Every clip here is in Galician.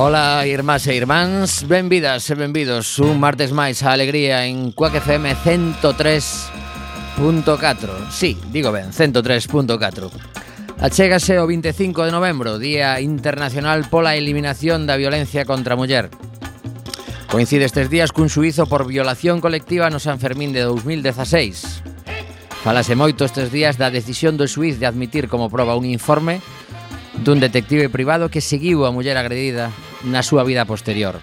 Ola, irmás e irmáns, benvidas e benvidos un martes máis a alegría en Cuac FM 103.4 Sí, digo ben, 103.4 Achégase o 25 de novembro, Día Internacional pola Eliminación da Violencia contra a Muller. Coincide estes días cun suizo por violación colectiva no San Fermín de 2016 Falase moito estes días da decisión do suiz de admitir como proba un informe dun detective privado que seguiu a muller agredida na súa vida posterior.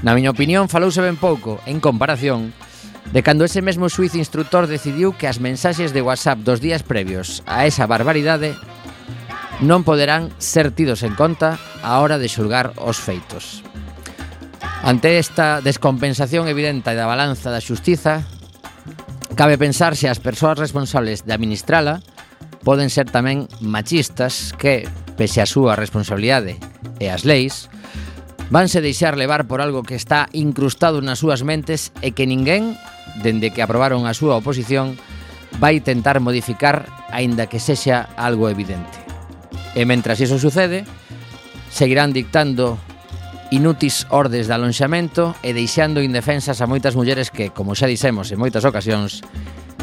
Na miña opinión, falouse ben pouco, en comparación, de cando ese mesmo suiz instructor decidiu que as mensaxes de WhatsApp dos días previos a esa barbaridade non poderán ser tidos en conta a hora de xulgar os feitos. Ante esta descompensación evidente da balanza da xustiza, cabe pensar se as persoas responsables de administrala poden ser tamén machistas que, pese a súa responsabilidade e as leis, vanse deixar levar por algo que está incrustado nas súas mentes e que ninguén, dende que aprobaron a súa oposición, vai tentar modificar aínda que sexa algo evidente. E mentras iso sucede, seguirán dictando inútis ordes de alonxamento e deixando indefensas a moitas mulleres que, como xa dixemos en moitas ocasións,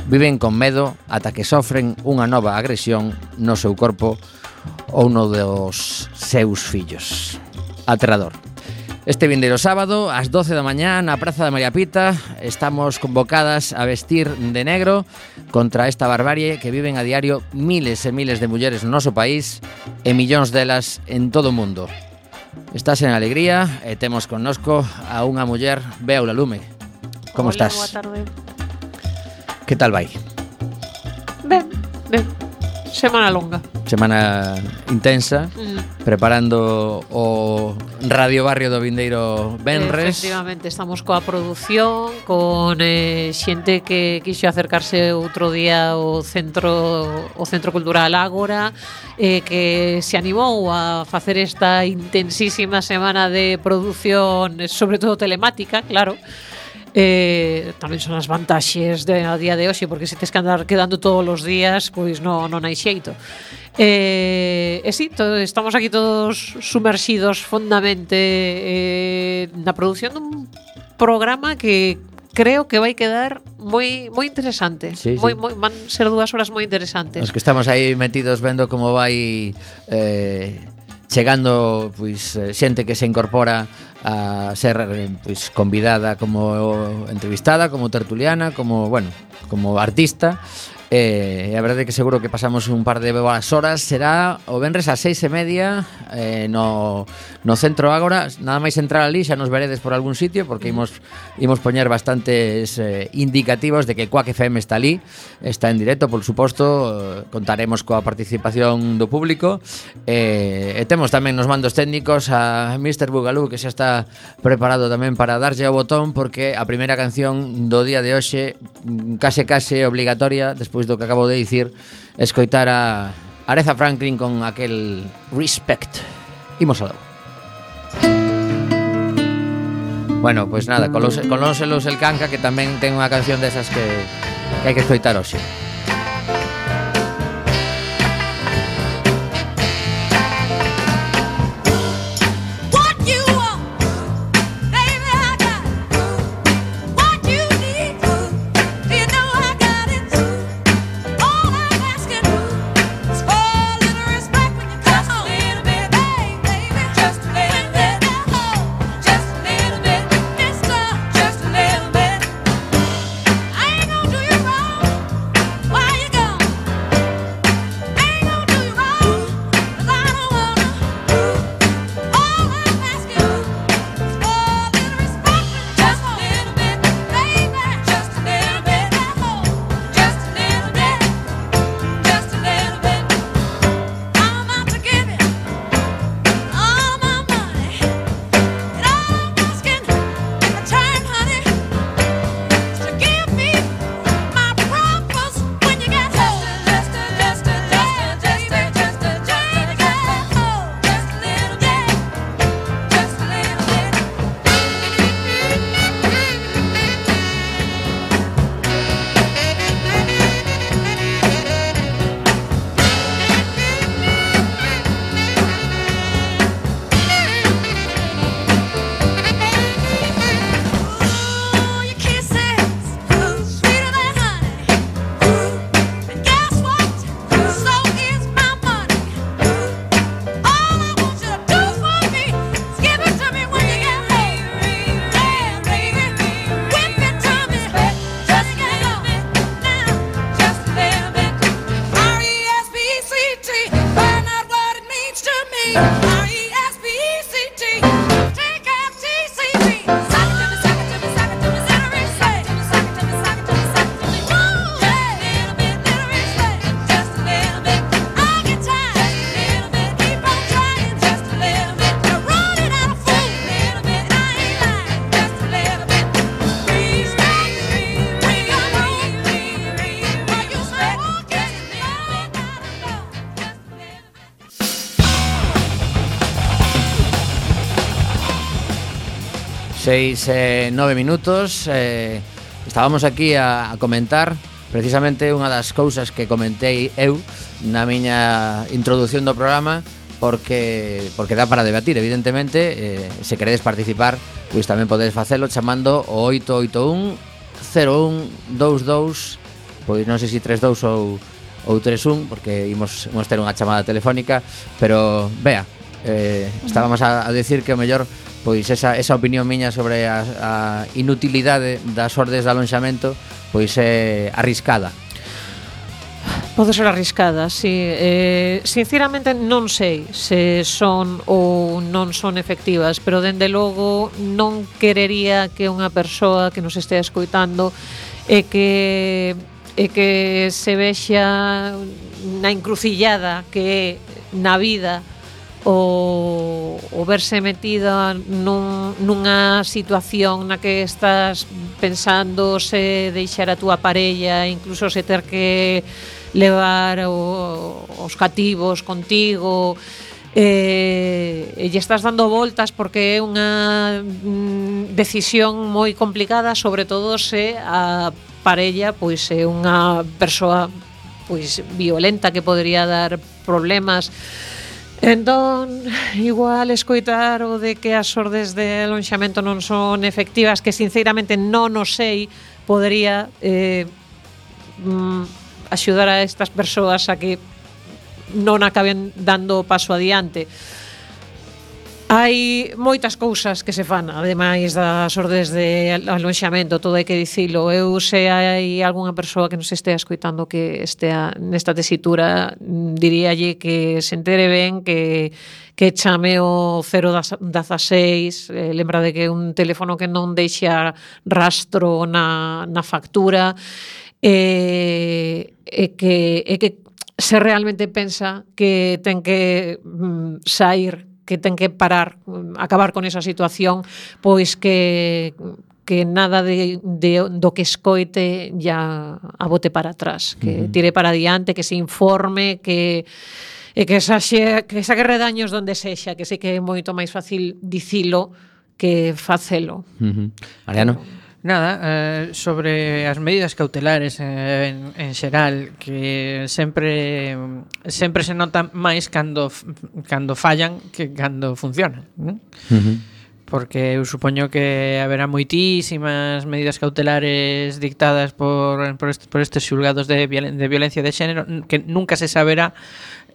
Viven con medo ata que sofren unha nova agresión no seu corpo ou no dos seus fillos. Aterrador. Este vindeiro sábado, ás 12 da mañá, na Praza da María Pita, estamos convocadas a vestir de negro contra esta barbarie que viven a diario miles e miles de mulleres no noso país e millóns delas en todo o mundo. Estás en alegría e temos connosco a unha muller, Beula Lume. Como Hola, estás? Boa tarde. Que tal vai? Ben, ben. Semana longa. Semana intensa, mm. preparando o Radio Barrio do Vindeiro Benres. Efectivamente, estamos coa produción, con eh, xente que quixo acercarse outro día ao centro o Centro Cultural Ágora, eh, que se animou a facer esta intensísima semana de produción, sobre todo telemática, claro, eh, tamén son as vantaxes de, a día de hoxe, porque se tes que andar quedando todos os días, pois non, non hai xeito. Eh, e sí, todo, estamos aquí todos sumerxidos fondamente eh, na produción dun programa que creo que vai quedar moi moi interesante. Sí, moi, sí. moi van ser dúas horas moi interesantes. Os que estamos aí metidos vendo como vai eh chegando pois eh, xente que se incorpora a ser pues, convidada como entrevistada, como tertuliana, como, bueno, como artista. Eh, e eh, a verdade que seguro que pasamos un par de boas horas Será o Benres a seis e media eh, no, no centro agora Nada máis entrar ali xa nos veredes por algún sitio Porque imos, imos poñer bastantes eh, indicativos de que Quack FM está ali Está en directo, por suposto eh, Contaremos coa participación do público eh, E temos tamén nos mandos técnicos a Mr. Bugalú Que xa está preparado tamén para darlle ao botón Porque a primeira canción do día de hoxe mm, Case case obligatoria despois despois do que acabo de dicir, escoitar a Aretha Franklin con aquel Respect. Imos algo. Bueno, pois pues nada, colónselos el canca que tamén ten unha canción desas que, que hai que escoitar hoxe. 자. 6, eh, 9 minutos eh, Estábamos aquí a, a comentar precisamente unha das cousas que comentei eu na miña introdución do programa porque porque dá para debatir, evidentemente, eh, se queredes participar, pois tamén podedes facelo chamando o 881 0122 pois non sei se 32 ou ou 31 porque imos, imos ter unha chamada telefónica, pero vea, eh, estábamos a, a decir que o mellor pois esa, esa opinión miña sobre a, a inutilidade das ordes de alonxamento pois é arriscada Pode ser arriscada, si. Sí. Eh, sinceramente non sei se son ou non son efectivas, pero dende logo non querería que unha persoa que nos estea escoitando e que e que se vexa na encrucillada que é na vida o, o verse metida nun, nunha situación na que estás pensando se deixar a túa parella, incluso se ter que levar o, os cativos contigo, eh, e estás dando voltas porque é unha mm, decisión moi complicada, sobre todo se a parella pois é unha persoa pois violenta que podría dar problemas. Entón, igual escoitar o de que as ordes de lonxamento non son efectivas, que sinceramente non o sei, podería eh, mm, axudar a estas persoas a que non acaben dando paso adiante. Hai moitas cousas que se fan, ademais das ordes de alonxamento, todo hai que dicilo. Eu se hai algunha persoa que nos estea escoitando que estea nesta tesitura, diríalle que se entere ben, que, que chame o 016, eh, lembra de que é un teléfono que non deixa rastro na, na factura, e, eh, e eh, que, e que se realmente pensa que ten que mm, sair que ten que parar, acabar con esa situación, pois que que nada de, de do que escoite ya a bote para atrás, que uh -huh. tire para adiante, que se informe, que e que saxe, que saque redaños onde sexa, que sei que é moito máis fácil dicilo que facelo. Uh -huh. Mariano? Pero, Nada, eh, sobre as medidas cautelares eh, en, en xeral que sempre sempre se nota máis cando cando fallan que cando funcionan, non? Uh -huh. Porque eu supoño que haberá moitísimas medidas cautelares dictadas por por, est, por estes xulgados de, violen, de violencia de xénero que nunca se saberá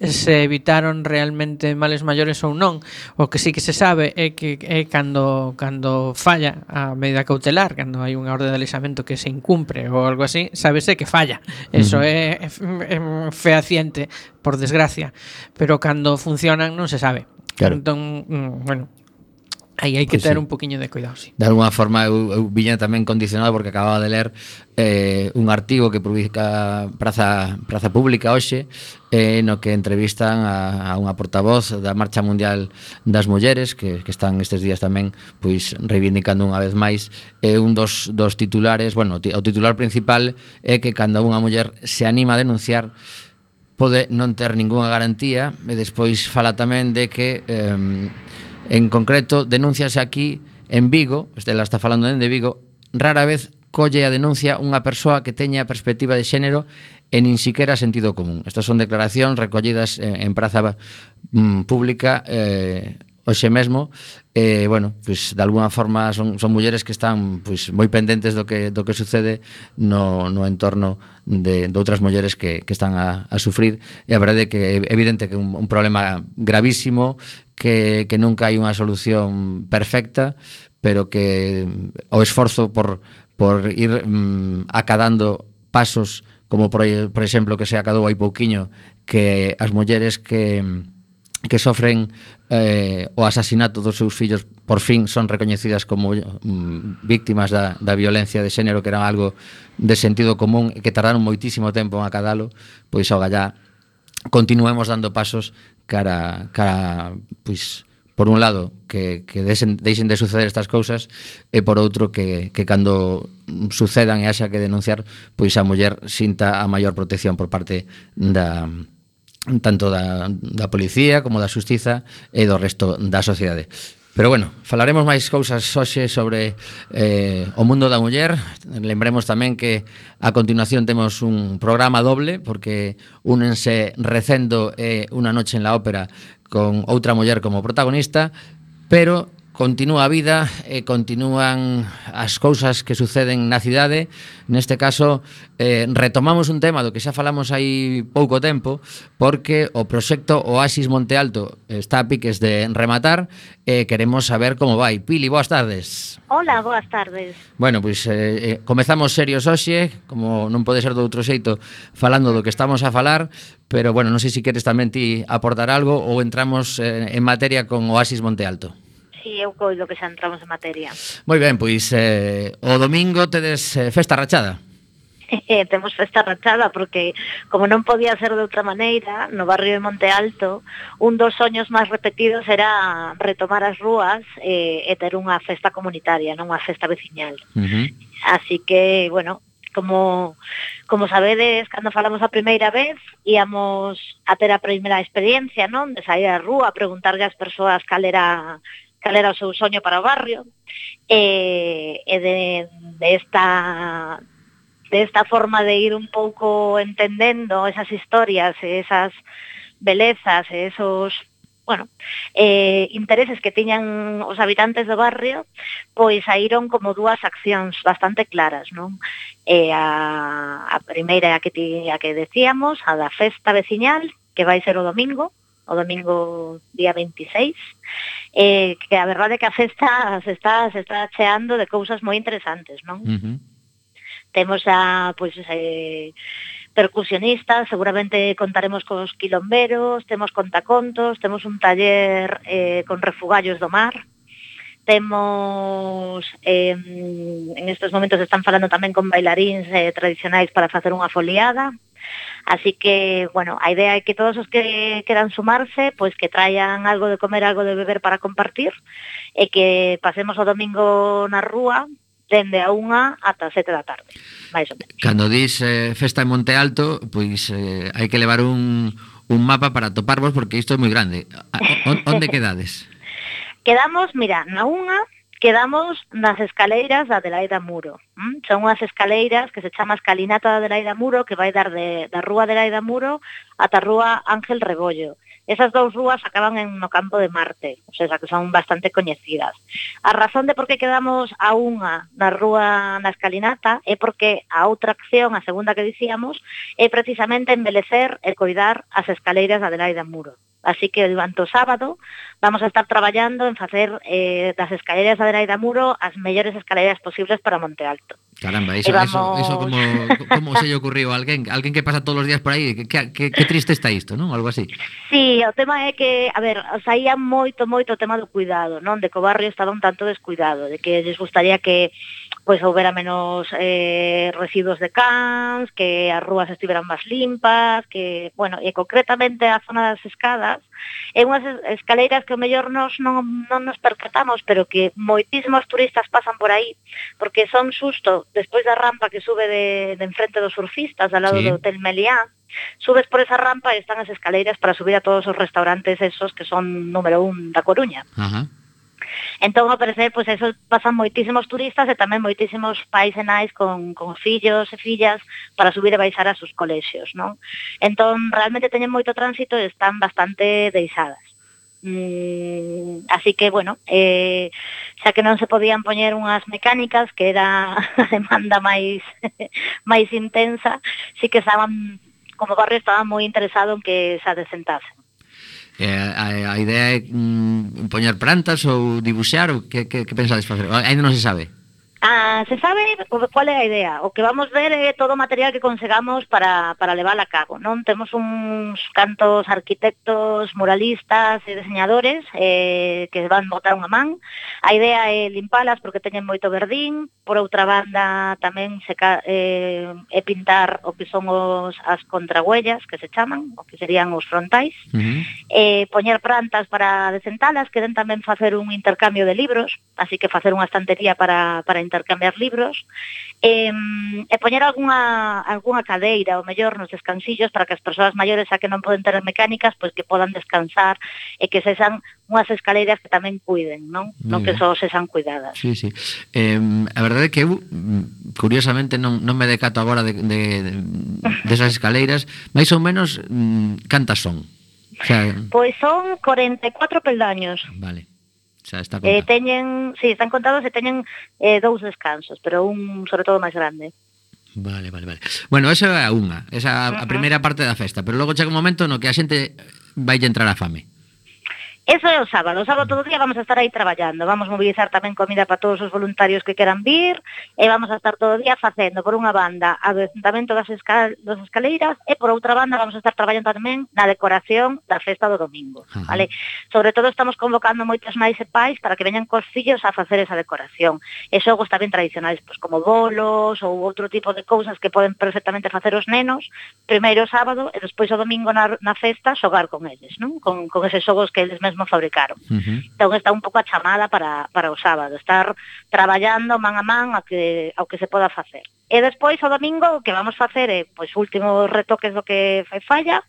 se evitaron realmente males maiores ou non. O que sí que se sabe é que é cando cando falla a medida cautelar, cando hai unha orde de alexamento que se incumpre ou algo así, sábese que falla. Eso uh -huh. é, é, é fehaciente, por desgracia, pero cando funcionan non se sabe. Claro. Entón, mm, bueno, Aí hai que pois ter sí. un poquinho de cuidado, sí. De alguna forma eu, eu viña tamén condicionado porque acababa de ler eh, un artigo que publica Praza, Praza Pública hoxe eh, no que entrevistan a, a unha portavoz da Marcha Mundial das Mulleres que, que están estes días tamén pois reivindicando unha vez máis eh, un dos, dos titulares bueno, o titular principal é que cando unha muller se anima a denunciar pode non ter ningunha garantía e despois fala tamén de que eh, En concreto, denunciase aquí en Vigo, Estela está falando de Vigo, rara vez colle a denuncia unha persoa que teña perspectiva de xénero e nin siquiera sentido común. Estas son declaracións recollidas en, en praza mm, pública eh, hoxe mesmo eh, bueno, pues, de alguna forma son, son mulleres que están pues, moi pendentes do que, do que sucede no, no entorno de, de outras mulleres que, que están a, a sufrir. E a verdade é que é evidente que é un, un problema gravísimo que, que nunca hai unha solución perfecta pero que mm, o esforzo por, por ir mm, acadando pasos como por, por exemplo que se acadou hai pouquiño que as mulleres que mm, que sofren eh, o asasinato dos seus fillos por fin son recoñecidas como mm, víctimas da, da violencia de xénero que era algo de sentido común e que tardaron moitísimo tempo en acadalo pois ao gallá continuemos dando pasos cara, cara pois, por un lado que, que desen, deixen de suceder estas cousas e por outro que, que cando sucedan e haxa que denunciar pois a muller sinta a maior protección por parte da, tanto da, da policía como da xustiza e do resto da sociedade. Pero bueno, falaremos máis cousas hoxe sobre eh, o mundo da muller Lembremos tamén que a continuación temos un programa doble Porque únense Recendo e Una noche en la ópera con outra muller como protagonista Pero continúa a vida e continúan as cousas que suceden na cidade. Neste caso, eh, retomamos un tema do que xa falamos hai pouco tempo, porque o proxecto Oasis Monte Alto está a piques de rematar e eh, queremos saber como vai. Pili, boas tardes. Hola, boas tardes. Bueno, pois eh, eh, comezamos serios hoxe, como non pode ser do outro xeito, falando do que estamos a falar, pero bueno, non sei se queres tamén ti aportar algo ou entramos eh, en materia con Oasis Monte Alto así eu coido que xa entramos en materia. Moi ben, pois eh, o domingo tedes eh, festa rachada. Eh, temos festa rachada porque como non podía ser de outra maneira, no barrio de Monte Alto, un dos soños máis repetidos era retomar as rúas eh, e ter unha festa comunitaria, non unha festa veciñal. Uh -huh. Así que, bueno, como como sabedes, cando falamos a primeira vez, íamos a ter a primeira experiencia, non? De sair á rúa, preguntarlle ás persoas cal era cal era o seu soño para o barrio, e, e de, de esta de esta forma de ir un pouco entendendo esas historias, esas belezas, esos bueno, eh, intereses que tiñan os habitantes do barrio, pois saíron como dúas accións bastante claras, non? Eh, a, a primeira a que, ti, a que decíamos, a da festa veciñal, que vai ser o domingo, o domingo día 26 eh, que a verdade é que a festa se está, se está cheando de cousas moi interesantes non? Uh -huh. temos a pois, eh, percusionistas, seguramente contaremos cos quilomberos, temos contacontos, temos un taller eh, con refugallos do mar, temos eh, en estes momentos están falando tamén con bailaríns eh, tradicionais para facer unha foliada así que, bueno, a idea é que todos os que queran sumarse pois que traian algo de comer, algo de beber para compartir e que pasemos o domingo na rúa dende a unha ata as sete da tarde máis ou menos. Cando dis eh, festa en Monte Alto pois eh, hai que levar un, un mapa para toparvos porque isto é moi grande onde quedades? Quedamos, mira, na unha quedamos nas escaleiras da Adelaida Muro. Mm? Son unhas escaleiras que se chama Escalinata da Adelaida Muro, que vai dar de, da Rúa Adelaida Muro ata a Rúa Ángel Rebollo. Esas dous rúas acaban en no campo de Marte, o sea, que son bastante coñecidas. A razón de por que quedamos a unha na rúa na escalinata é porque a outra acción, a segunda que dicíamos, é precisamente embelecer e coidar as escaleiras da Adelaida Muro. Así que durante o sábado vamos a estar traballando en facer eh, das escaleiras da Adelaida Muro as mellores escaleiras posibles para Monte Alto. Caramba, eso, vamos... eso, eso como, como se lle ocurriu a alguén, alguén que pasa todos os días por aí, que, que, que triste está isto, non? Algo así. Sí, o tema é que, a ver, saía moito, moito o tema do cuidado, non? De que o barrio estaba un tanto descuidado, de que lles gustaría que pois houbera menos eh, residuos de cans, que as rúas estiveran máis limpas, que, bueno, e concretamente a zona das escadas, é unhas escaleiras que o mellor nos non, non nos percatamos, pero que moitísimos turistas pasan por aí, porque son susto, despois da rampa que sube de, de enfrente dos surfistas, al lado sí. do Hotel Meliá, Subes por esa rampa e están as escaleiras para subir a todos os restaurantes esos que son número un da Coruña. Ajá. Uh -huh. Entón, ao parecer, pois eso pasan moitísimos turistas e tamén moitísimos pais e nais con, con fillos e fillas para subir e baixar a sus colexios, non? Entón, realmente teñen moito tránsito e están bastante deixadas. Mm, así que, bueno, eh, xa que non se podían poñer unhas mecánicas, que era a demanda máis máis intensa, sí que estaban, como barrio, estaban moi interesado en que se adesentasen. Eh, a, a idea é mm, poñer plantas ou dibuxar ou que, que, que pensades facer? Ainda non se sabe. Ah, se sabe cuál é a idea. O que vamos ver é todo o material que consegamos para, para levar a cabo. Non Temos uns cantos arquitectos, muralistas e diseñadores eh, que van botar unha man. A idea é limpalas porque teñen moito verdín. Por outra banda tamén se eh, é pintar o que son os, as contragüellas que se chaman, o que serían os frontais. Uh -huh. eh, poñer plantas para desentalas, queren tamén facer un intercambio de libros, así que facer unha estantería para, para intercambiar libros e, e poñer algunha, algunha cadeira, ou mellor nos descansillos para que as persoas maiores a que non poden ter mecánicas, pois que podan descansar e que sexan unhas escaleiras que tamén cuiden, non? Muy non que só sexan cuidadas. Sí, sí. Eh, a verdade é que eu, mm, curiosamente, non, non me decato agora de, de, de esas escaleiras, máis ou menos, mm, cantas son? O sea, pois son 44 peldaños. Vale xa está contado. Eh, teñen, sí, están contados e teñen eh, dous descansos, pero un sobre todo máis grande. Vale, vale, vale. Bueno, esa é unha, esa uh -huh. a primeira parte da festa, pero logo chega un momento no que a xente vai entrar a fame. Eso é o sábado, o sábado todo o día vamos a estar aí traballando, vamos mobilizar tamén comida para todos os voluntarios que queran vir e vamos a estar todo o día facendo por unha banda a do Ayuntamento das, Escal das Escaleiras e por outra banda vamos a estar traballando tamén na decoración da festa do domingo, uh -huh. vale? Sobre todo estamos convocando moitas máis e pais para que veñan cos fillos a facer esa decoración e xogos tamén tradicionais, pois como bolos ou outro tipo de cousas que poden perfectamente facer os nenos, primeiro o sábado e despois o domingo na, na festa xogar con eles, non? Con, con eses xogos que eles mesmos mesmo fabricaron. Uh -huh. Entón está un pouco a chamada para, para o sábado, estar traballando man a man a que, ao que se poda facer. E despois o domingo o que vamos facer é pois últimos retoques do que fai falla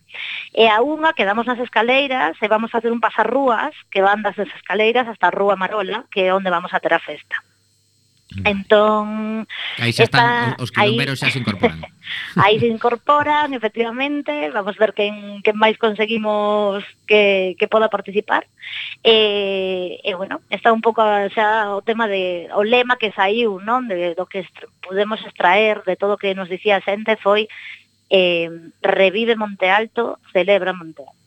e a unha quedamos nas escaleiras e vamos facer un pasarrúas que van das escaleiras hasta a Rúa Marola, que é onde vamos a ter a festa. Mm. Entón, aí xa están os quilomberos xa se incorporan. aí se incorporan, efectivamente, vamos ver quen, quen máis conseguimos que, que poda participar. E, e bueno, está un pouco xa o tema de o lema que saiu, non, de do que est podemos extraer de todo o que nos dicía a xente foi eh, revive Monte Alto, celebra Monte Alto.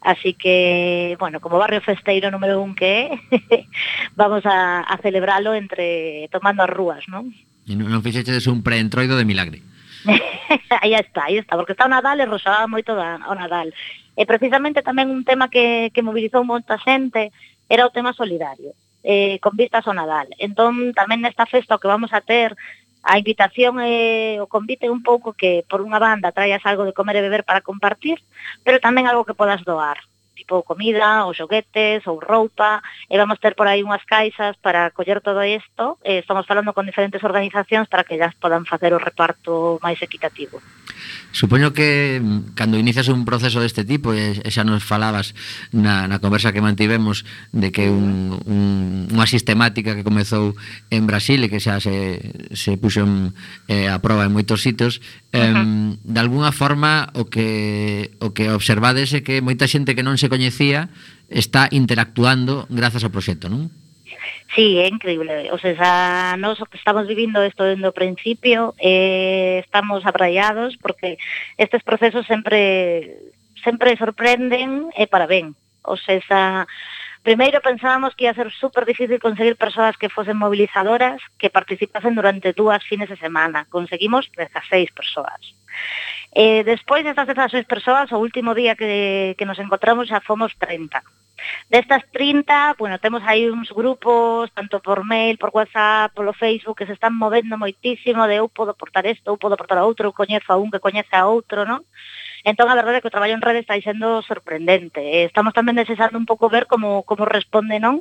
Así que, bueno, como barrio festeiro número un que é, vamos a, a celebralo entre tomando as rúas, non? E non fixeches un preentroido de milagre. aí está, aí está, porque está o Nadal e rosaba moito da, o Nadal. E precisamente tamén un tema que, que mobilizou moita xente era o tema solidario, eh, con vistas ao Nadal. Entón, tamén nesta festa o que vamos a ter a invitación e o convite é un pouco que por unha banda traias algo de comer e beber para compartir, pero tamén algo que podas doar tipo comida, ou xoguetes, ou roupa, e vamos ter por aí unhas caixas para coller todo isto, e estamos falando con diferentes organizacións para que elas podan facer o reparto máis equitativo. Supoño que mm, cando inicias un proceso deste tipo, e xa nos falabas na, na conversa que mantivemos de que un, un, unha sistemática que comezou en Brasil e que xa se, se puxo en, eh, a prova en moitos sitios, eh, uh -huh. de alguna forma o que, o que observades é que moita xente que non se coñecía está interactuando grazas ao proxecto, non? Sí, é increíble. O sea, nós o que estamos vivindo isto dende o principio, eh, estamos abraiados porque estes procesos sempre sempre sorprenden e para ben. O sea, primeiro pensábamos que ia ser super difícil conseguir persoas que fosen movilizadoras que participasen durante dúas fines de semana. Conseguimos 16 persoas. Eh, despois destas 16 persoas, o último día que, que nos encontramos xa fomos 30. Destas 30, bueno, temos aí uns grupos, tanto por mail, por WhatsApp, polo Facebook, que se están movendo moitísimo de eu podo portar isto, eu podo portar a outro, eu coñezo a un que coñece a outro, non? Entón, a verdade é que o traballo en rede está sendo sorprendente. Eh, estamos tamén necesando un pouco ver como, como responde, non?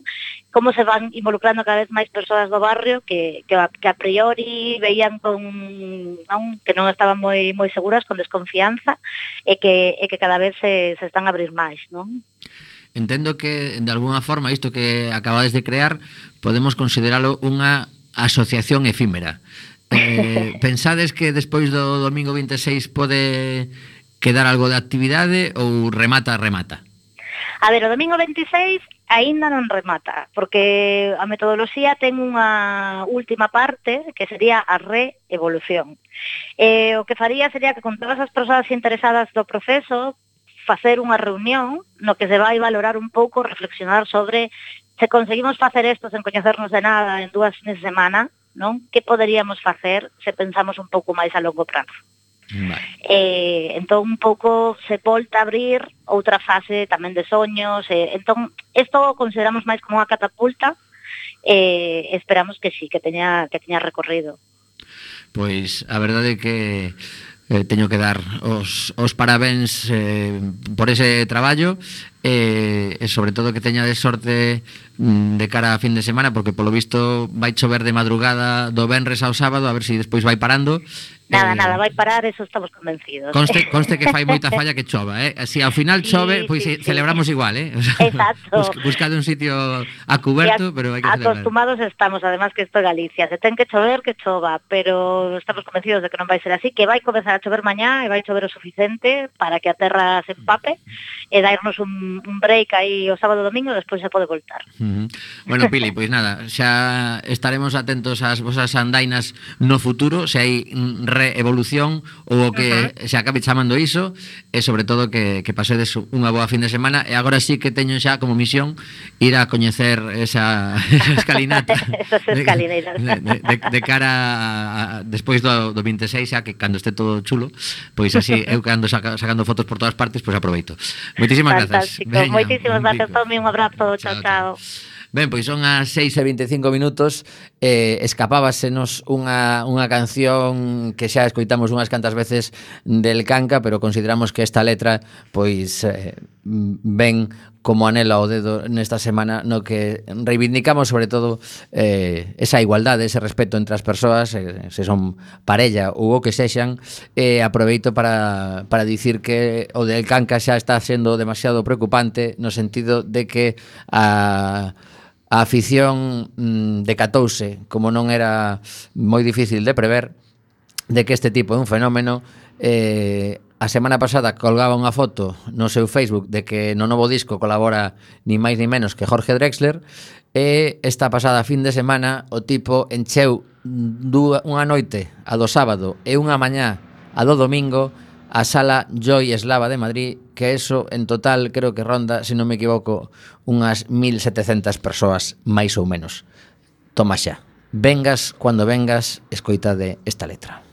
Como se van involucrando cada vez máis persoas do barrio que, que, a, que a priori veían con, non? que non estaban moi moi seguras, con desconfianza, e que, e que cada vez se, se están a abrir máis, non? Entendo que, de alguna forma, isto que acabades de crear, podemos consideralo unha asociación efímera. Eh, pensades que despois do domingo 26 pode quedar algo de actividade ou remata, remata? A ver, o domingo 26 aínda non remata, porque a metodoloxía ten unha última parte que sería a reevolución. Eh, o que faría sería que con todas as persoas interesadas do proceso facer unha reunión no que se vai valorar un pouco, reflexionar sobre se conseguimos facer isto sen coñecernos de nada en dúas semanas, non? Que poderíamos facer se pensamos un pouco máis a longo prazo. Vale. Eh, entón un pouco se volta a abrir outra fase tamén de soños, eh, entón isto consideramos máis como unha catapulta, eh, esperamos que sí, que teña que teña recorrido. Pois a verdade é que eh, teño que dar os, os parabéns eh, por ese traballo e, e sobre todo que teña de sorte mm, de cara a fin de semana porque polo visto vai chover de madrugada do venres ao sábado a ver se si despois vai parando Nada, eh, nada, vai parar, eso estamos convencidos. Conste, conste que fai moita falla que chova, eh? Si ao final sí, chove, pois sí, eh, sí, celebramos sí. igual, eh? O sea, Exacto. Bus, buscade un sitio a cuberto, a, pero hai que Acostumados celebrar. estamos, además que isto é Galicia, se ten que chover, que chova, pero estamos convencidos de que non vai ser así, que vai comenzar a chover mañá e vai chover o suficiente para que a terra se empape e darnos un un, break aí o sábado domingo e despois se pode voltar. Uh -huh. Bueno, Pili, pois nada, xa estaremos atentos ás vosas andainas no futuro, se hai reevolución ou o que uh -huh. se acabe chamando iso, e sobre todo que, que pasedes unha boa fin de semana, e agora sí que teño xa como misión ir a coñecer esa, esa escalinata. Esas escalineiras. De, de, de, de cara a, a, despois do, do 26, xa que cando este todo chulo, pois así eu cando saca, sacando fotos por todas partes, pois aproveito. Moitísimas grazas fantástico. Veña, Moitísimas grazas, Tomi, un abrazo, chao, chao. chao. Ben, pois son as 6 e 25 minutos eh, Escapábasenos unha, unha canción que xa escoitamos unhas cantas veces del Canca Pero consideramos que esta letra pois eh, ben como anela o dedo nesta semana no que reivindicamos sobre todo eh, esa igualdade, ese respeto entre as persoas, eh, se son parella ou o que sexan, eh, aproveito para, para dicir que o del canca xa está sendo demasiado preocupante no sentido de que a a afición mm, decatouse, como non era moi difícil de prever, de que este tipo de un fenómeno eh, A semana pasada colgaba unha foto no seu Facebook de que no novo disco colabora ni máis ni menos que Jorge Drexler e esta pasada fin de semana o tipo encheu dúa, unha noite a do sábado e unha mañá a do domingo a sala Joy Eslava de Madrid que eso en total creo que ronda, se non me equivoco, unhas 1700 persoas máis ou menos. Toma xa. Vengas, cuando vengas, escoitade esta letra.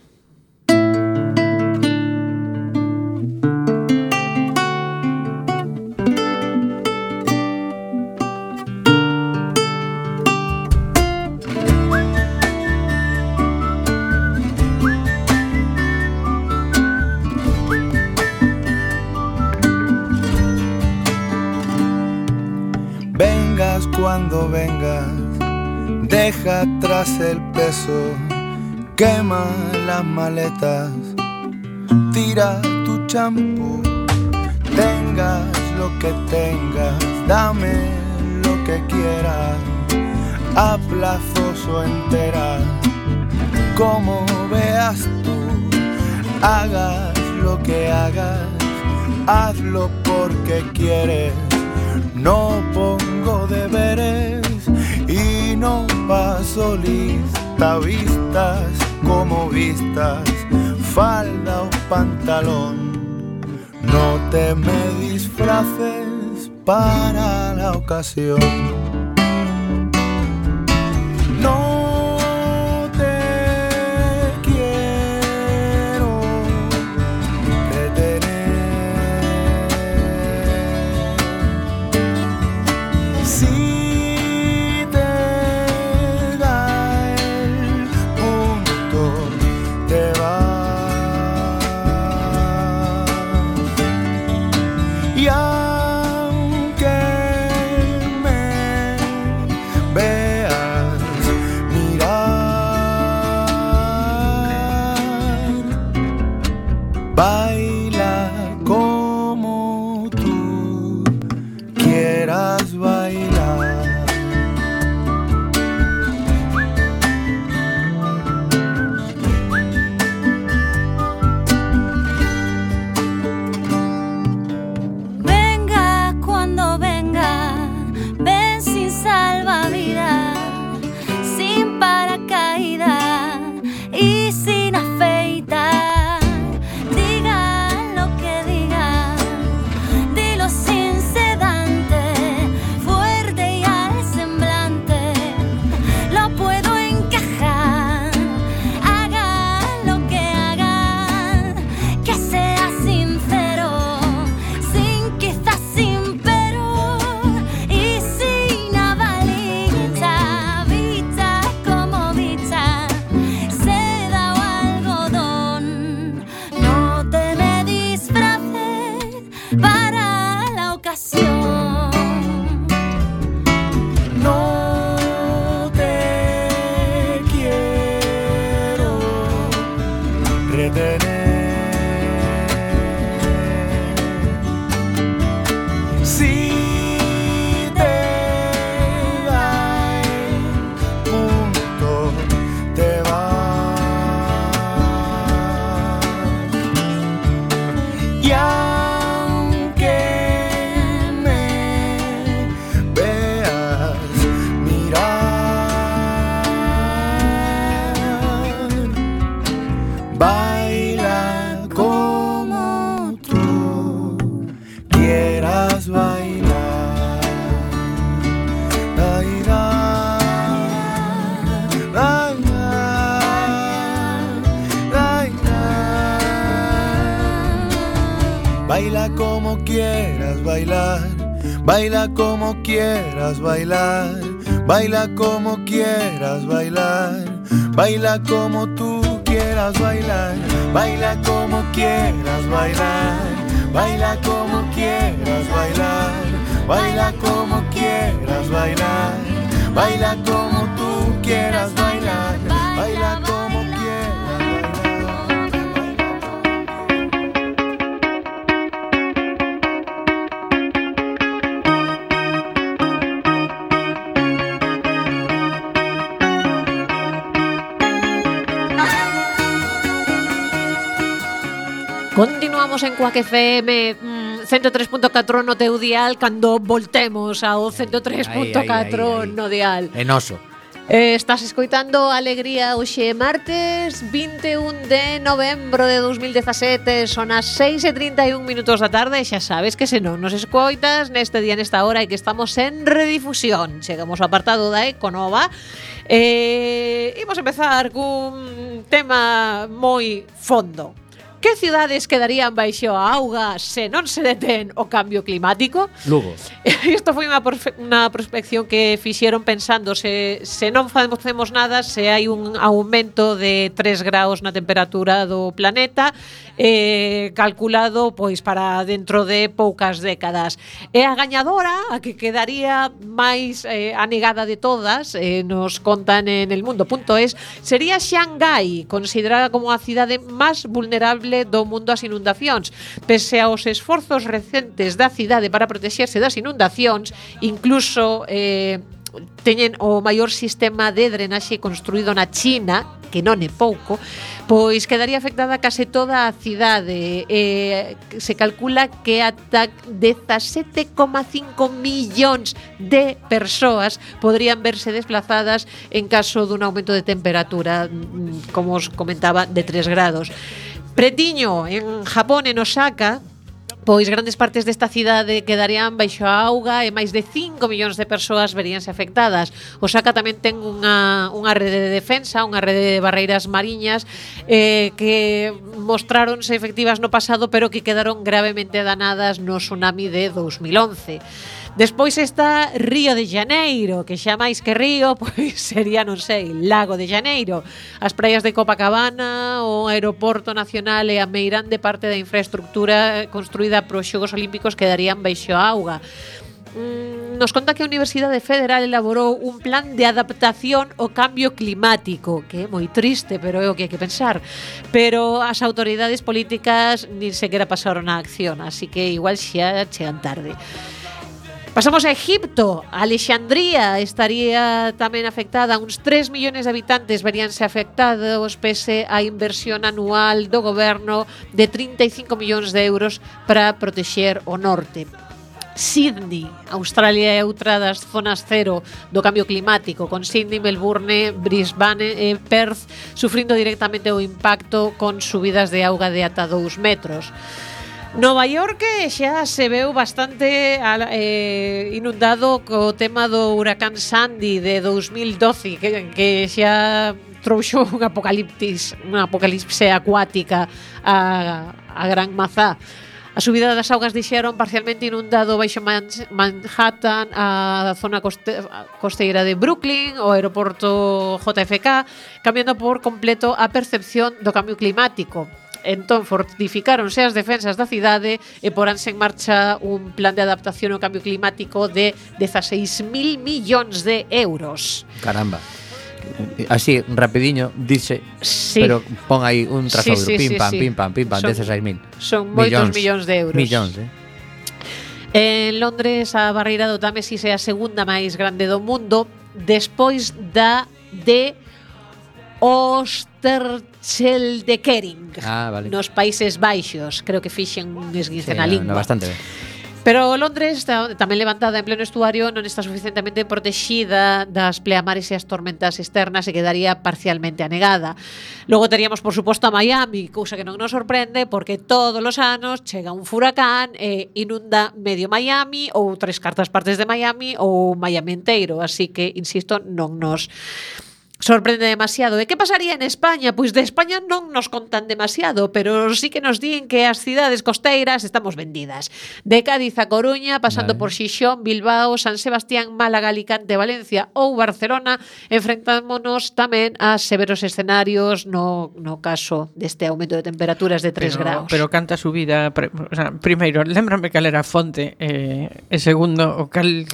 Cuando vengas, deja atrás el peso, quema las maletas, tira tu champú, tengas lo que tengas, dame lo que quieras, a plazos o enteras, como veas tú, hagas lo que hagas, hazlo porque quieres. No pongo deberes y no paso lista vistas como vistas, falda o pantalón. No te me disfraces para la ocasión. Baila como quieras bailar, baila como tú quieras bailar, baila como quieras bailar, baila como quieras bailar, baila como quieras bailar, baila como tú quieras bailar, baila Continuamos en Cuac FM mm, 103.4 no teu dial cando voltemos ao 103.4 no dial. En oso. Eh, estás escoitando Alegría hoxe martes 21 de novembro de 2017 Son as 6 e 31 minutos da tarde E xa sabes que se non nos escoitas neste día nesta hora E que estamos en redifusión Chegamos ao apartado da Econova eh, imos empezar cun tema moi fondo Que cidades quedarían baixo a auga se non se detén o cambio climático? Lugo. Isto foi unha, unha prospección que fixeron pensando se, se non facemos nada, se hai un aumento de 3 graus na temperatura do planeta, eh, calculado pois para dentro de poucas décadas. E a gañadora, a que quedaría máis eh, anegada de todas, eh, nos contan en el mundo.es, sería Xangai, considerada como a cidade máis vulnerable do mundo ás inundacións. Pese aos esforzos recentes da cidade para protexerse das inundacións, incluso eh, teñen o maior sistema de drenaxe construído na China, que non é pouco, Pois quedaría afectada case toda a cidade. Eh, se calcula que ata 17,5 millóns de persoas podrían verse desplazadas en caso dun aumento de temperatura, mm, como os comentaba, de 3 grados. Pretiño, en Japón, en Osaka, Pois grandes partes desta cidade quedarían baixo a auga e máis de 5 millóns de persoas veríanse afectadas. Osaka tamén ten unha, unha rede de defensa, unha rede de barreiras mariñas eh, que mostráronse efectivas no pasado pero que quedaron gravemente danadas no tsunami de 2011. Despois está Río de Janeiro, que xa máis que río, pois sería, non sei, Lago de Janeiro. As praias de Copacabana, o aeroporto nacional e a meirande parte da infraestructura eh, construída para os Xogos Olímpicos quedarían baixo auga mm, nos conta que a Universidade Federal elaborou un plan de adaptación ao cambio climático, que é moi triste, pero é o que hai que pensar. Pero as autoridades políticas nin sequera pasaron a acción, así que igual xa chegan tarde. Pasamos a Egipto. Alexandría estaría tamén afectada. Uns 3 millóns de habitantes veríanse afectados pese a inversión anual do goberno de 35 millóns de euros para protexer o norte. Sydney. Australia é outra das zonas cero do cambio climático, con Sydney, Melbourne, Brisbane e Perth sufrindo directamente o impacto con subidas de auga de ata 2 metros. Nova York eh, xa se veu bastante eh, inundado co tema do huracán Sandy de 2012 que, que xa trouxo un apocalipsis, unha apocalipse acuática a, a Gran Mazá. A subida das augas dixeron parcialmente inundado baixo Manhattan, a zona coste costeira de Brooklyn, o aeroporto JFK, cambiando por completo a percepción do cambio climático. Entón fortificáronse as defensas da cidade e poránse en marcha un plan de adaptación ao cambio climático de 16.000 millóns de euros. Caramba así rapidiño dixe, sí. pero pon aí un tras sí, outro, sí, pim sí, pam, sí. pim pam, pim pam, 16.000. Son moitos millóns, millóns de euros. Millóns, eh. En Londres a barreira do Támesis é a segunda máis grande do mundo despois da de Osterscheldekering ah, vale. nos Países Baixos. Creo que fixen un esguince sí, na lingua. No, bastante ben. Pero Londres, tamén levantada en pleno estuario, non está suficientemente protexida das pleamares e as tormentas externas e quedaría parcialmente anegada. Logo teríamos, por suposto, a Miami, cousa que non nos sorprende porque todos os anos chega un furacán e inunda medio Miami ou tres cartas partes de Miami ou Miami enteiro. Así que, insisto, non nos sorprende demasiado. E que pasaría en España? Pois de España non nos contan demasiado, pero sí que nos din que as cidades costeiras estamos vendidas. De Cádiz a Coruña, pasando vale. por Xixón, Bilbao, San Sebastián, Málaga, Alicante, Valencia ou Barcelona, enfrentámonos tamén a severos escenarios no, no caso deste aumento de temperaturas de 3 pero, graus. Pero canta subida, pre, o sea, primeiro, lembrame cal era a fonte eh, e segundo, o cal...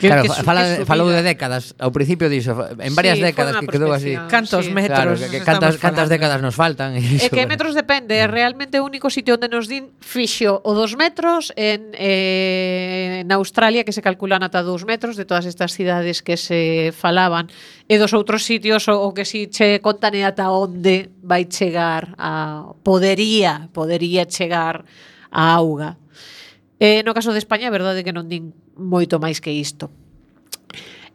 Que, claro, que, fala, que falou de décadas, ao principio dixo, en varias sí, décadas quedou así. Cantos sí. metros. Claro, que, que cantas, cantas décadas nos faltan. E, e que metros depende. Realmente o único sitio onde nos din fixo o dos metros en, eh, en Australia que se calculan ata dous metros de todas estas cidades que se falaban e dos outros sitios o, o que si che contan é ata onde vai chegar a podería podería chegar a auga. Eh, no caso de España, é verdade que non din moito máis que isto.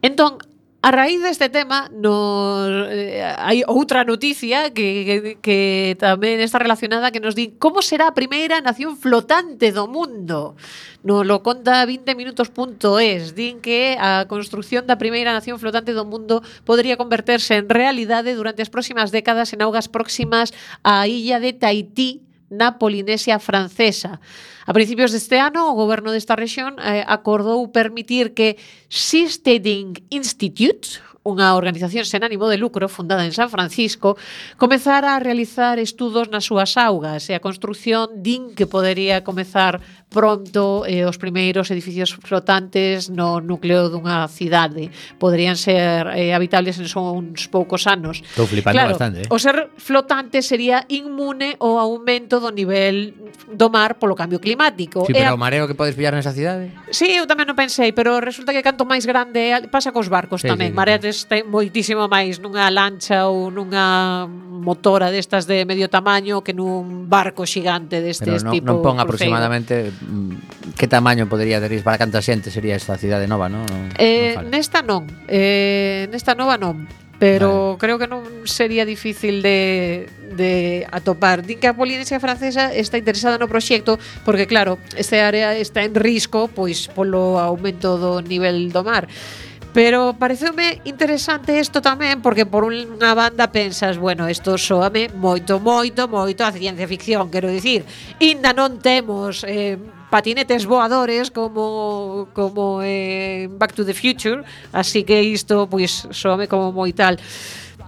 Entón, A raíz deste tema nos, eh, hai outra noticia que, que, que tamén está relacionada que nos di como será a primeira nación flotante do mundo. No lo conta 20minutos.es. Din que a construción da primeira nación flotante do mundo podría converterse en realidade durante as próximas décadas en augas próximas á illa de Tahití, na Polinesia francesa. A principios deste ano, o goberno desta rexión eh, acordou permitir que Seasteading Institute, unha organización sen ánimo de lucro fundada en San Francisco, comezara a realizar estudos nas súas augas e a construción din que podería comezar pronto eh, os primeiros edificios flotantes no núcleo dunha cidade. Poderían ser eh, habitables en só uns poucos anos. Estou flipando claro, bastante. Eh? O ser flotante sería inmune ao aumento do nivel do mar polo cambio climático. Sí, pero a... o mareo que podes pillar nesa cidade? Sí, eu tamén non pensei, pero resulta que canto máis grande pasa cos barcos sí, tamén. Sí, sí, Marea veces ten moitísimo máis nunha lancha ou nunha motora destas de medio tamaño que nun barco xigante destes Pero non, tipo. non pon aproximadamente cruceiro. que tamaño podería ter para canta xente sería esta cidade nova, non? No, eh, no nesta non. Eh, nesta nova non, pero vale. creo que non sería difícil de, de atopar. Din que a Polinesia francesa está interesada no proxecto porque, claro, esta área está en risco pois polo aumento do nivel do mar. Pero pareceume interesante isto tamén porque por unha banda pensas, bueno, isto soame moito, moito, moito a ciencia ficción, quero dicir, inda non temos eh, patinetes voadores como como en eh, Back to the Future, así que isto pois soame como moi tal.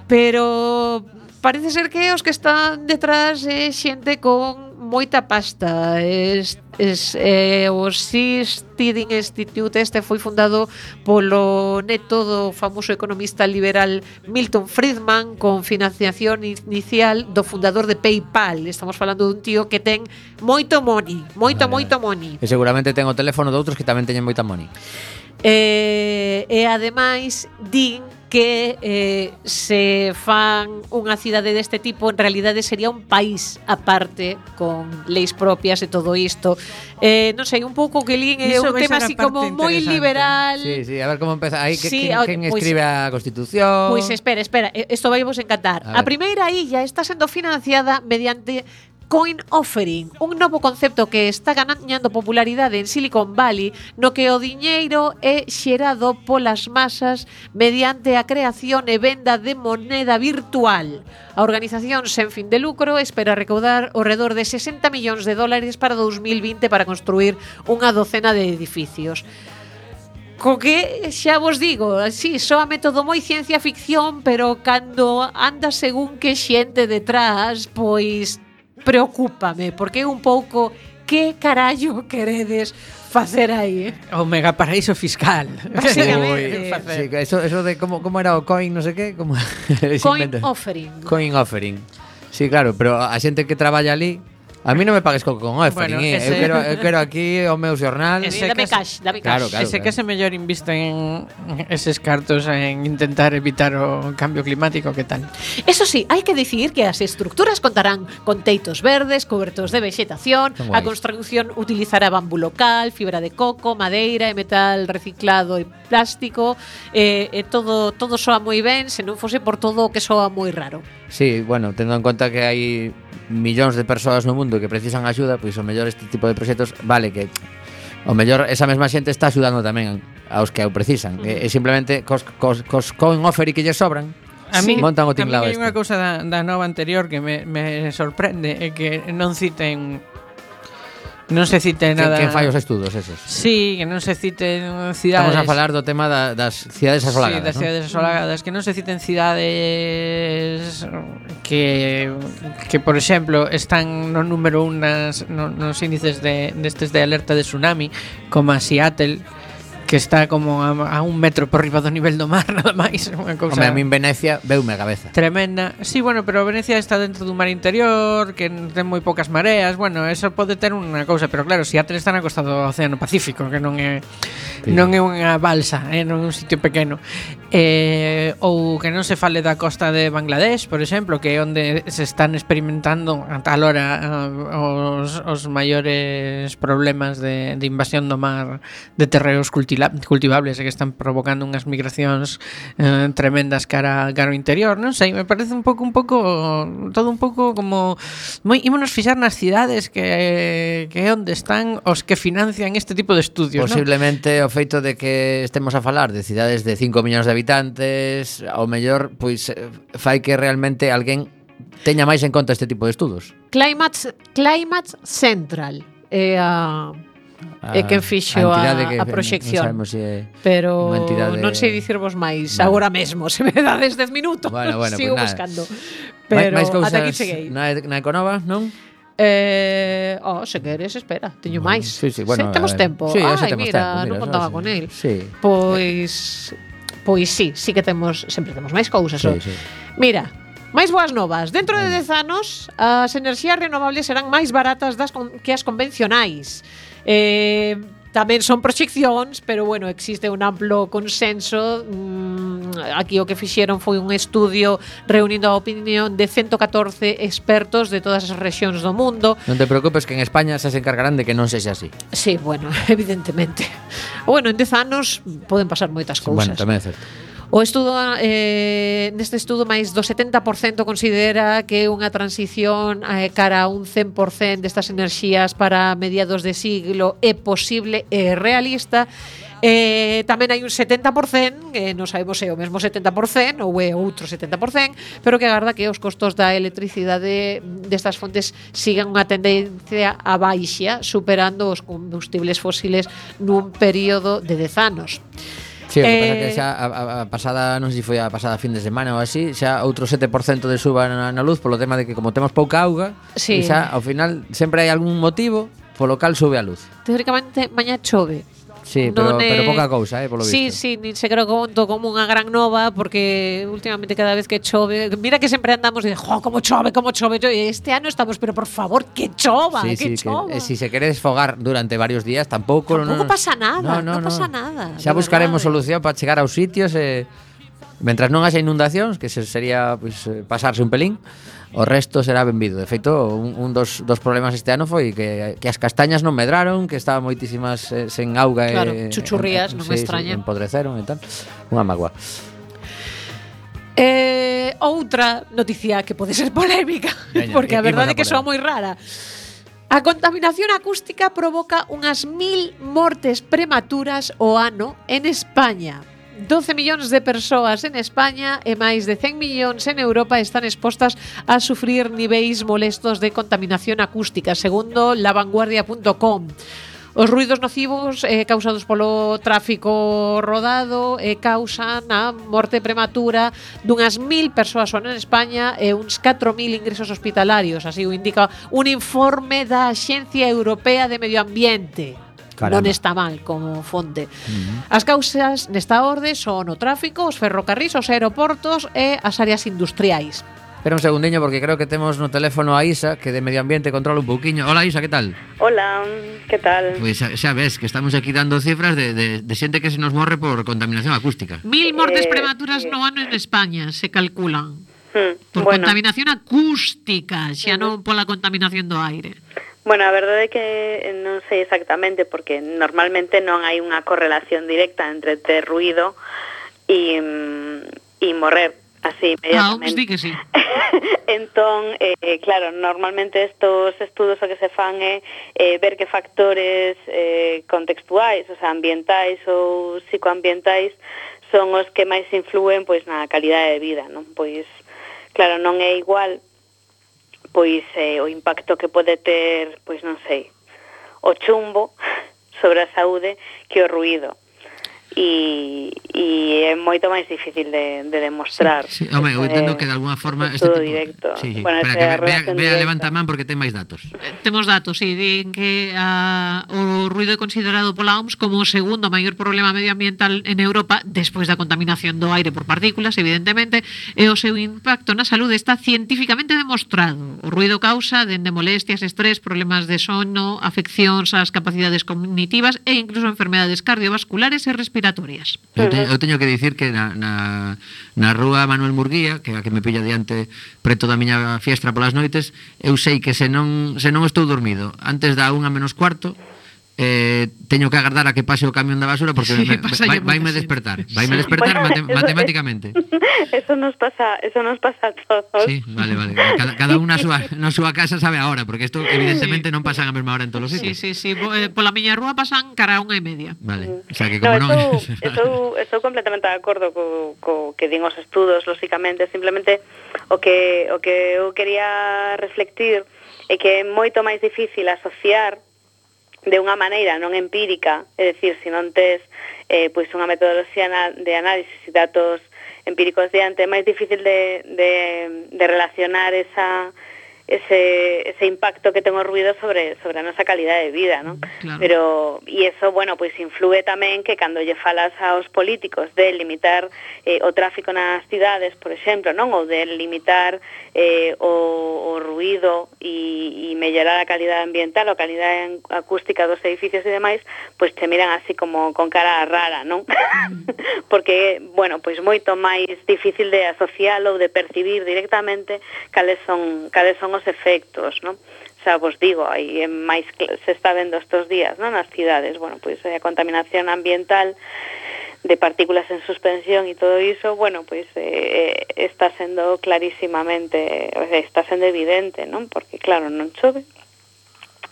Pero parece ser que os que están detrás é eh, xente con moita pasta. Es, es, eh, o SIS Tiding Institute este foi fundado polo neto do famoso economista liberal Milton Friedman con financiación inicial do fundador de PayPal. Estamos falando dun tío que ten moito money, moito, vale, moito money. E seguramente ten o teléfono de outros que tamén teñen moita money. Eh, e ademais din que eh, se fan unha cidade deste tipo en realidade sería un país aparte con leis propias e todo isto. Eh, non sei, un pouco que lín é un tema así como moi liberal. Sí, sí, a ver como empeza. Aí que, sí, quen, quen pues, escribe a Constitución? Pois pues espera, espera, isto vai vos encantar. A, a primeira illa está sendo financiada mediante coin offering, un novo concepto que está ganando popularidade en Silicon Valley, no que o diñeiro é xerado polas masas mediante a creación e venda de moneda virtual. A organización sen fin de lucro espera recaudar ao redor de 60 millóns de dólares para 2020 para construir unha docena de edificios co que xa vos digo, si, sí, soa método moi ciencia ficción, pero cando anda según que xente detrás, pois preocúpame, porque é un pouco que carallo queredes facer aí? Eh? O mega paraíso fiscal. Basicamente. sí, eso, eso de como, como era o coin, no sé que, como coin inventa. offering. Coin offering. Sí, claro, pero a xente que traballa ali A mí non me pagues co con F, bueno, ese... eu, quero, eu quero aquí o meu xornal. Ese dame cash, dame cash. Claro, claro, ese claro. que se mellor invista en eses cartos en intentar evitar o cambio climático, que tal? Eso sí, hai que decidir que as estructuras contarán con teitos verdes, cobertos de vegetación, a construcción utilizará bambú local, fibra de coco, madeira e metal reciclado e plástico, E, e todo todo soa moi ben, se non fose por todo o que soa moi raro. Sí, bueno, tendo en conta que hai millóns de persoas no mundo que precisan axuda, pois o mellor este tipo de proxectos vale que o mellor esa mesma xente está axudando tamén aos que o precisan. E, e simplemente cos, cos, cos coin offer que lle sobran, a mí, montan o a mí hai unha cousa da, da nova anterior que me, me sorprende é que non citen non se cite nada. Que, que fai os estudos esos. Sí, que non se citen cidades. Estamos a falar do tema da, das cidades asolagadas. Sí, das ¿no? cidades asolagadas, que non se citen cidades que que por exemplo están no número unas nas no, nos índices de destes de alerta de tsunami como a Seattle que está como a, a un metro por riba do nivel do mar, nada máis, unha cousa. Home, a min Venecia veume a cabeza. Tremenda. Sí, bueno, pero Venecia está dentro dun mar interior, que ten moi poucas mareas, bueno, eso pode ter unha cousa, pero claro, si Atres está na costa do Océano Pacífico, que non é sí. non é unha balsa, é eh, non é un sitio pequeno. Eh, ou que non se fale da costa de Bangladesh, por exemplo, que é onde se están experimentando a tal hora uh, os, os maiores problemas de, de invasión do mar de terreos cultivados cultivables e que están provocando unhas migracións eh, tremendas cara cara ao interior, non sei, me parece un pouco un pouco todo un pouco como moi ímonos fixar nas cidades que que onde están os que financian este tipo de estudios, Posiblemente o feito de que estemos a falar de cidades de 5 millóns de habitantes, ao mellor pois eh, fai que realmente alguén teña máis en conta este tipo de estudos. Climate Climate Central é eh, a uh Ah, e quen fixo a, a, que, a proxección. Non sabemos se Pero non sei dicirvos máis vale. agora mesmo, se me dades 10 minutos. Bueno, bueno, sigo pues buscando. Pero máis cousas ata aquí cheguei. Na, na Econova, non? Eh, oh, se queres, espera, teño bueno, máis. Sí, sí, bueno, se, temos eh, tempo. Sí, Ai, temos mira, tempo, mira, non contaba sí, con el. Sí. Pois pois sí, sí que temos, sempre temos máis cousas. Sí, sí. Mira, máis boas novas. Dentro de 10 anos, as enerxías renovables serán máis baratas das con, que as convencionais. Eh, tamén son proxeccións, pero bueno, existe un amplo consenso. Mm, aquí o que fixeron foi un estudio reunindo a opinión de 114 expertos de todas as rexións do mundo. Non te preocupes que en España se, se encargarán de que non sexa así. Sí, bueno, evidentemente. Bueno, en 10 anos poden pasar moitas cousas. Bueno, tamén é certo. O estudo eh, neste estudo máis do 70% considera que unha transición eh, cara a un 100% destas enerxías para mediados de siglo é posible e realista Eh, tamén hai un 70%, que eh, non sabemos se é o mesmo 70% ou é outro 70%, pero que agarda que os costos da electricidade destas fontes sigan unha tendencia a baixa, superando os combustibles fósiles nun período de 10 anos. Sí, o que eh... pasa que xa a, a pasada, non sei se foi a pasada fin de semana ou así, xa outro 7% de suba na, na luz polo tema de que como temos pouca auga, sí. xa ao final sempre hai algún motivo polo cal sube a luz. Teóricamente mañá chove. Sí, pero, non é... pero poca cousa, eh, polo sí, visto. Sí, sí, nin se creo conto como unha gran nova porque últimamente cada vez que chove, mira que sempre andamos de, "Jo, como chove, como chove". Yo, este ano estamos, pero por favor, que chova, sí, que sí, chova. Que, eh, si se quere desfogar durante varios días, tampouco, tampouco non, pasa nada, non no, no, no, pasa nada. Xa buscaremos verdade. solución para chegar aos sitios e eh, Mentras non haxa inundacións, que se sería pues, eh, pasarse un pelín, o resto será benvido. De feito, un, un dos, dos problemas este ano foi que, que as castañas non medraron, que estaban moitísimas eh, sen auga claro, e... chuchurrías, en, non sí, me extraña. Sí, empodreceron e tal. Unha magua. Eh, outra noticia que pode ser polémica, Veña, porque a verdade é que soa moi rara. A contaminación acústica provoca unhas mil mortes prematuras o ano en España. 12 millóns de persoas en España e máis de 100 millóns en Europa están expostas a sufrir niveis molestos de contaminación acústica, segundo lavanguardia.com. Os ruidos nocivos eh, causados polo tráfico rodado eh, causan a morte prematura dunhas mil persoas son en España e uns 4.000 ingresos hospitalarios, así o indica un informe da Xencia Europea de Medio Ambiente. Caramba. non está mal como fonte. Uh -huh. As causas nesta orde son o tráfico, os ferrocarrís, os aeroportos e as áreas industriais. Espera un segundiño porque creo que temos no teléfono a Isa que de medio ambiente controla un pouquiño. Hola Isa, que tal? Hola, que tal? Pois pues, xa, xa ves que estamos aquí dando cifras de, de, de xente que se nos morre por contaminación acústica. Mil mortes eh, prematuras eh, no ano en España se calculan. Hmm, por bueno. contaminación acústica, xa non pola contaminación do aire. Bueno, a verdade é que non sei exactamente porque normalmente non hai unha correlación directa entre ter ruido e, e morrer así ah, inmediatamente. Ah, di que sí. entón, eh, claro, normalmente estos estudos o que se fan é eh, ver que factores eh, contextuais, o sea, ambientais ou psicoambientais son os que máis influen pois na calidade de vida, non? Pois Claro, non é igual pois eh, o impacto que pode ter, pois non sei, o chumbo sobre a saúde que o ruido e, e é moito máis difícil de, de demostrar. Sí, sí. Home, eu entendo que de alguna forma... Este todo tipo, directo. Sí, sí. Bueno, Espera, que vea, vea levanta a man porque ten máis datos. Eh, temos datos, sí, din que a, o ruido é considerado pola OMS como o segundo maior problema medioambiental en Europa despois da contaminación do aire por partículas, evidentemente, e o seu impacto na saúde está científicamente demostrado. O ruido causa dende molestias, estrés, problemas de sono, afeccións ás capacidades cognitivas e incluso enfermedades cardiovasculares e respiratorias obrigatorias. Eu, te, eu teño que dicir que na, na, na rúa Manuel Murguía, que a que me pilla diante preto da miña fiestra polas noites, eu sei que se non, se non estou dormido antes da unha menos cuarto, eh, teño que agardar a que pase o camión da basura porque sí, me, vai, me despertar, vaime despertar bueno, mate, eso, matemáticamente. Eso nos pasa, eso nos pasa a todos. Sí, vale, vale. Cada, cada unha súa, na súa casa sabe a hora, porque isto evidentemente sí. non pasan a mesma hora en todos os sitios. Sí, sí, sí, eh, pola miña rúa pasan cara a unha e media. Vale. Mm. O sea que como no, non estou, estou completamente de acordo co, co que din os estudos, lóxicamente, simplemente o que o que eu quería reflectir é que é moito máis difícil asociar de unha maneira non empírica, é dicir, se non tes eh, pois unha metodoloxía de análisis e datos empíricos diante, é máis difícil de, de, de relacionar esa ese, ese impacto que ten o ruido sobre, sobre a nosa calidade de vida, non? Claro. Pero, e eso, bueno, pois influe tamén que cando lle falas aos políticos de limitar eh, o tráfico nas cidades, por exemplo, non? Ou de limitar eh, o, o ruido e, e mellorar a calidade ambiental ou a calidade acústica dos edificios e demais, pois te miran así como con cara rara, non? Porque, bueno, pois moito máis difícil de asociar ou de percibir directamente cales son, cales son os os efectos, non? xa vos digo, aí en máis se está vendo estes días, non? Nas cidades, bueno, pois a contaminación ambiental de partículas en suspensión e todo iso, bueno, pois eh, eh está sendo clarísimamente, está sendo evidente, non? Porque claro, non chove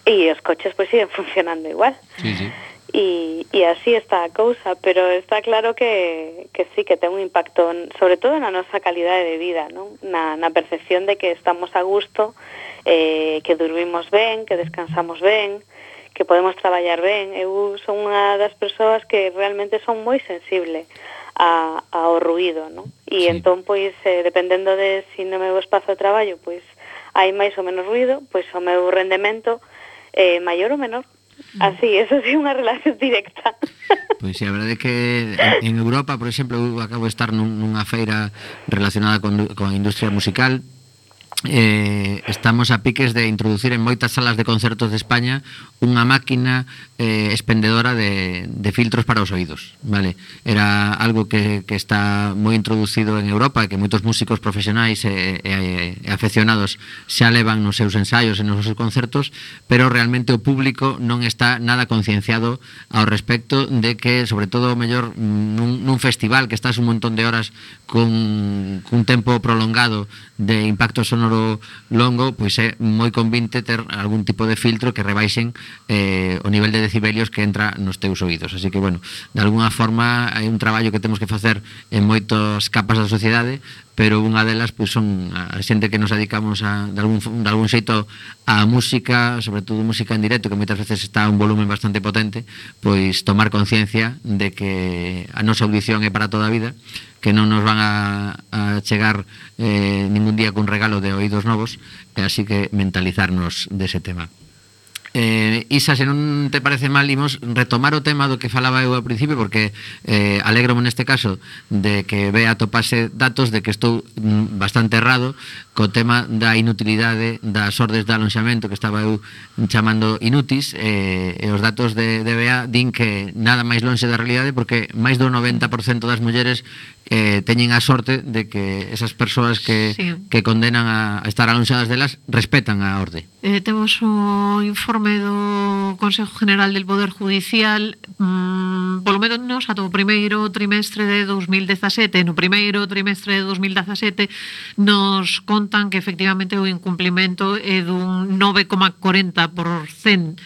e os coches pois siguen funcionando igual. Sí, sí e, e así está a cousa, pero está claro que, que sí que ten un impacto, sobre todo na nosa calidade de vida, non? Na, na percepción de que estamos a gusto, eh, que dormimos ben, que descansamos ben, que podemos traballar ben. Eu son unha das persoas que realmente son moi sensible a, ao ruido, non? E sí. entón, pois, eh, dependendo de si no meu espazo de traballo, pois, hai máis ou menos ruido, pois o meu rendemento é eh, maior ou menor. Mm. Así, eso sí, unha relación directa. Pois sí, a verdade é que en Europa, por exemplo, eu acabo de estar nun, nunha feira relacionada con, con a industria musical, eh, estamos a piques de introducir en moitas salas de concertos de España unha máquina eh, expendedora de, de filtros para os oídos vale? Era algo que, que está moi introducido en Europa que moitos músicos profesionais e, e, e afeccionados xa levan nos seus ensaios e nos seus concertos pero realmente o público non está nada concienciado ao respecto de que sobre todo o mellor nun, nun festival que estás un montón de horas con, cun tempo prolongado de impacto sonoro longo, pois é moi convinte ter algún tipo de filtro que rebaixen eh, o nivel de decibelios que entra nos teus oídos. Así que, bueno, de alguna forma hai un traballo que temos que facer en moitas capas da sociedade pero unha delas pois, son a xente que nos dedicamos a, de, algún, de algún xeito a música, sobre todo música en directo, que moitas veces está un volumen bastante potente, pois tomar conciencia de que a nosa audición é para toda a vida, que non nos van a, a chegar eh, ningún día cun regalo de oídos novos, así que mentalizarnos dese tema. Eh, Isa, se non te parece mal, imos retomar o tema do que falaba eu ao principio porque eh, alegro neste caso de que vea topase datos de que estou mm, bastante errado co tema da inutilidade das ordes de alonxamento que estaba eu chamando inutis eh, e os datos de, de BEA din que nada máis lonxe da realidade porque máis do 90% das mulleres eh, teñen a sorte de que esas persoas que, sí. que condenan a, a estar alonxadas delas respetan a orde. Eh, temos o informe do Consejo General del Poder Judicial mm, polo menos ata o primeiro trimestre de 2017 no primeiro trimestre de 2017 nos contan que efectivamente o incumplimento é dun 9,40%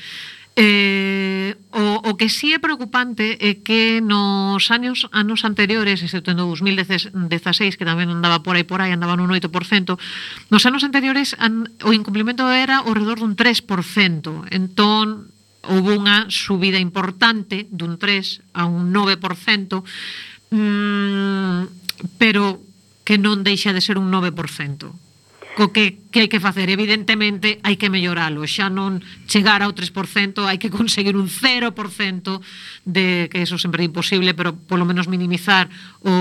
Eh, o, o que sí é preocupante é que nos anos anos anteriores, excepto en 2016, que tamén andaba por aí por aí, andaban un 8%, nos anos anteriores an, o incumplimento era ao redor dun 3%. Entón, houve unha subida importante dun 3 a un 9%, mm, pero que non deixa de ser un 9%. Co que que hai que facer? Evidentemente, hai que melloralo. Xa non chegar ao 3%, hai que conseguir un 0% de que eso sempre é imposible, pero polo menos minimizar o,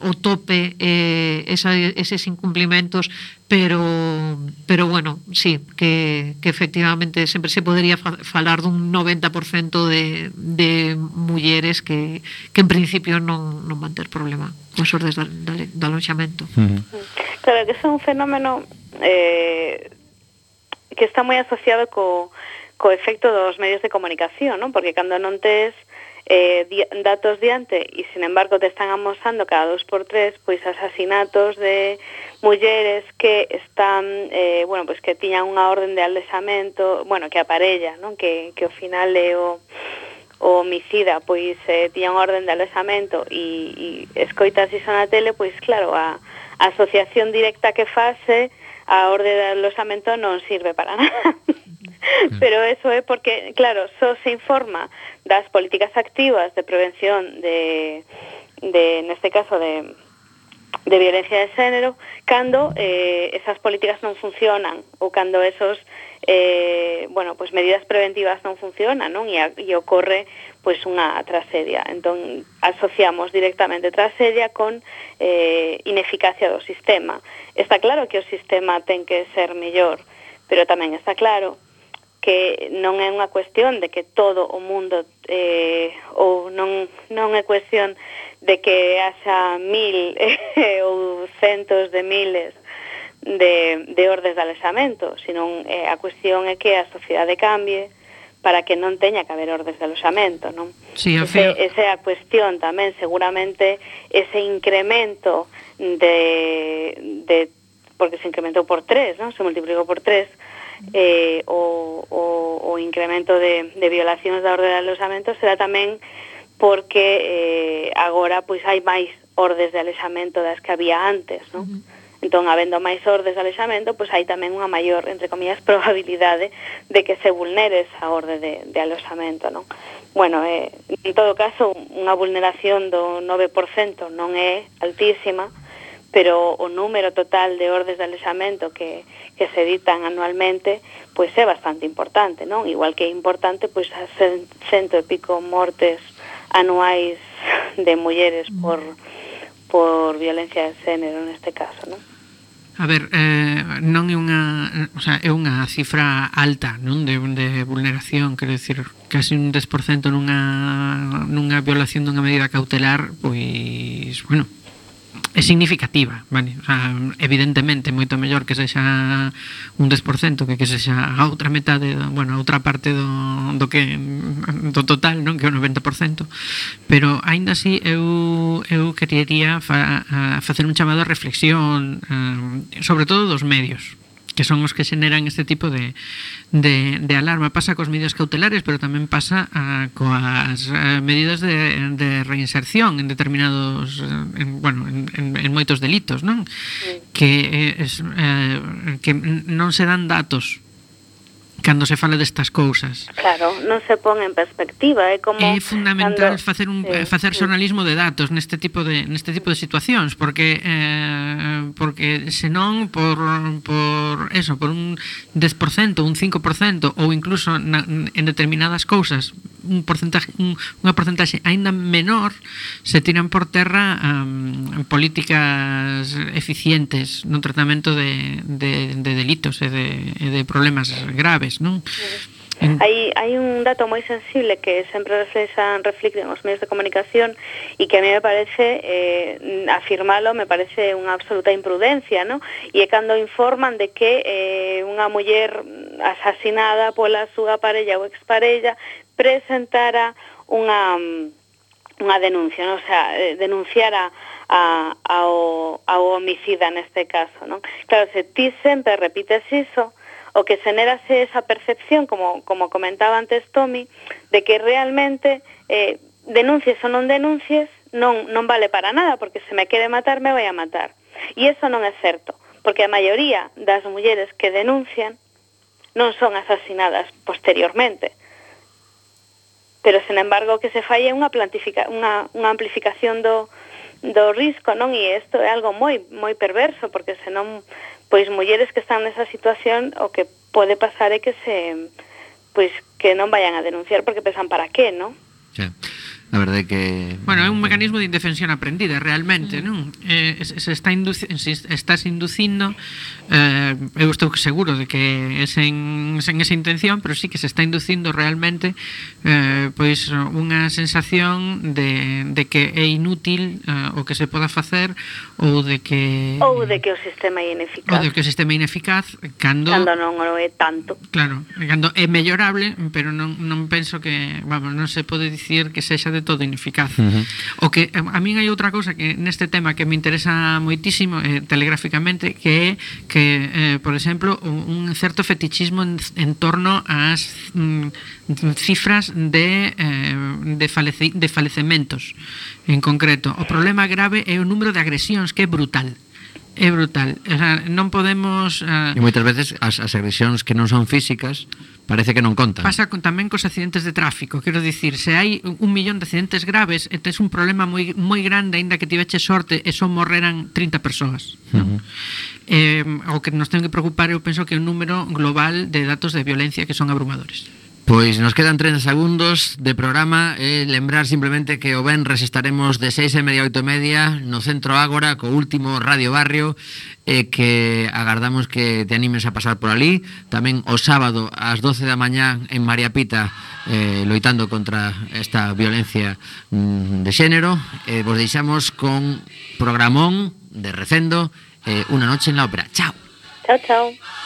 o tope eh, esa, eses incumplimentos, pero pero bueno, sí, que, que efectivamente sempre se podería fa falar dun 90% de, de mulleres que, que en principio non, non van ter problema con sordes do alonxamento. Mm -hmm. Claro que é un fenómeno eh, que está moi asociado co, co efecto dos medios de comunicación, non? Porque cando non tes eh, di, datos diante e, sin embargo, te están amosando cada dos por tres pois asasinatos de mulleres que están, eh, bueno, pois que tiñan unha orden de aldesamento, bueno, que aparella, non? Que, que ao final é o, o homicida, pois eh, tiña unha orden de aldesamento e, e escoitas iso na tele, pois claro, a, a asociación directa que fase a orde de alosamento non sirve para nada. Mm. Pero eso é porque, claro, só se informa das políticas activas de prevención de, de neste caso, de, de violencia de género, cando eh, esas políticas non funcionan ou cando esos eh, bueno, pues medidas preventivas non funcionan, non? E, a, e ocorre pois unha tragedia. Entón asociamos directamente tragedia con eh, ineficacia do sistema. Está claro que o sistema ten que ser mellor, pero tamén está claro que non é unha cuestión de que todo o mundo eh, ou non, non é cuestión de que haxa mil eh, ou centos de miles de, de ordes de alexamento, sino eh, a cuestión é que a sociedade cambie para que non teña que haber ordes de alexamento, non? Sí, ese, esa é a cuestión tamén, seguramente ese incremento de, de porque se incrementou por 3, non? Se multiplicou por 3 eh, o, o, o incremento de, de violacións da orde de alexamento será tamén porque eh, agora pois hai máis ordes de alexamento das que había antes, non? Uh -huh. Entón, habendo máis ordes de alexamento, pois hai tamén unha maior, entre comillas, probabilidade de que se vulnere esa orde de, de alexamento, non? Bueno, eh, en todo caso, unha vulneración do 9% non é altísima, pero o número total de ordes de alexamento que, que se editan anualmente pois é bastante importante, non? Igual que é importante pois as cento e pico mortes anuais de mulleres por, mm por violencia de género neste caso, non? A ver, eh, non é unha, o sea, é unha cifra alta, non, de, de vulneración, quero decir, casi un 10% nunha nunha violación dunha medida cautelar, pois, bueno, é significativa, vale? O sea, evidentemente moito mellor que sexa un 10% que que sexa a outra metade, bueno, a outra parte do, do que do total, non, que é o 90%, pero aínda así eu eu quería fa, a, facer un chamado a reflexión a, sobre todo dos medios, que son os que xeneran este tipo de, de, de alarma. Pasa cos medios cautelares, pero tamén pasa a, coas a, medidas de, de reinserción en determinados, eh, en, bueno, en, en, en moitos delitos, non? Sí. Que, eh, es, eh, que non se dan datos cando se fala destas cousas. Claro, non se pon en perspectiva, é como É fundamental cando... facer un sí, facer xornalismo de datos neste tipo de neste tipo de situacións, porque eh porque senón por por eso, por un 10%, un 5% ou incluso na, en determinadas cousas un porcentaje un, unha porcentaxe aínda menor se tiran por terra um, políticas eficientes no tratamento de, de, de delitos e de, e de problemas graves probes, non? En... Hai, hai un dato moi sensible que sempre reflexan, reflicten os medios de comunicación e que a mí me parece, eh, afirmalo, me parece unha absoluta imprudencia, ¿no? E é cando informan de que eh, unha muller asasinada pola súa parella ou exparella presentara unha unha denuncia, ¿no? o sea, eh, denunciara a, ao, ao homicida neste caso, non? Claro, se ti sempre repites iso, o que xenérase esa percepción, como, como comentaba antes Tommy, de que realmente eh, denuncies ou non denuncies non, non vale para nada, porque se me quere matar, me vai a matar. E eso non é certo, porque a maioría das mulleres que denuncian non son asasinadas posteriormente. Pero, sen embargo, o que se fai é unha, unha, unha amplificación do, do risco, non? E isto é algo moi moi perverso, porque senón pois mulleres que están nesa situación o que pode pasar é que se pois que non vayan a denunciar porque pensan para qué, non? Sí a verdade que... Bueno, é un mecanismo de indefensión aprendida, realmente, non? Eh, se está induci estás inducindo, eh, eu estou seguro de que é sen, sen esa intención, pero sí que se está inducindo realmente eh, pois unha sensación de, de que é inútil eh, o que se poda facer ou de que... Ou de que o sistema é ineficaz. Ou de que o sistema é ineficaz cando... Cando non o é tanto. Claro, cando é mellorable, pero non, non penso que... Vamos, non se pode dicir que sexa de todo ineficaz. Uh -huh. O que eh, a min hai outra cousa que neste tema que me interesa moitísimo eh, telegráficamente que é que eh, por exemplo un certo fetichismo en, en torno ás mm, cifras de eh, de, faleci, de falecementos en concreto. O problema grave é o número de agresións que é brutal é brutal. O sea, non podemos... Uh... E moitas veces as, as agresións que non son físicas parece que non contan. Pasa con, tamén cos accidentes de tráfico, quero dicir, se hai un millón de accidentes graves, e tes un problema moi, moi grande, aínda que tiveche sorte, e só morreran 30 persoas. Non? Uh -huh. Eh, o que nos ten que preocupar, eu penso que é un número global de datos de violencia que son abrumadores. Pois nos quedan 30 segundos de programa e eh, lembrar simplemente que o Benres estaremos de 6 e media a 8 e media no Centro Ágora co último Radio Barrio e eh, que agardamos que te animes a pasar por ali. Tamén o sábado ás 12 da mañá en María Pita eh, loitando contra esta violencia mm, de xénero. Eh, vos deixamos con programón de recendo eh, Una noche en la ópera. Chao. Chao, chao.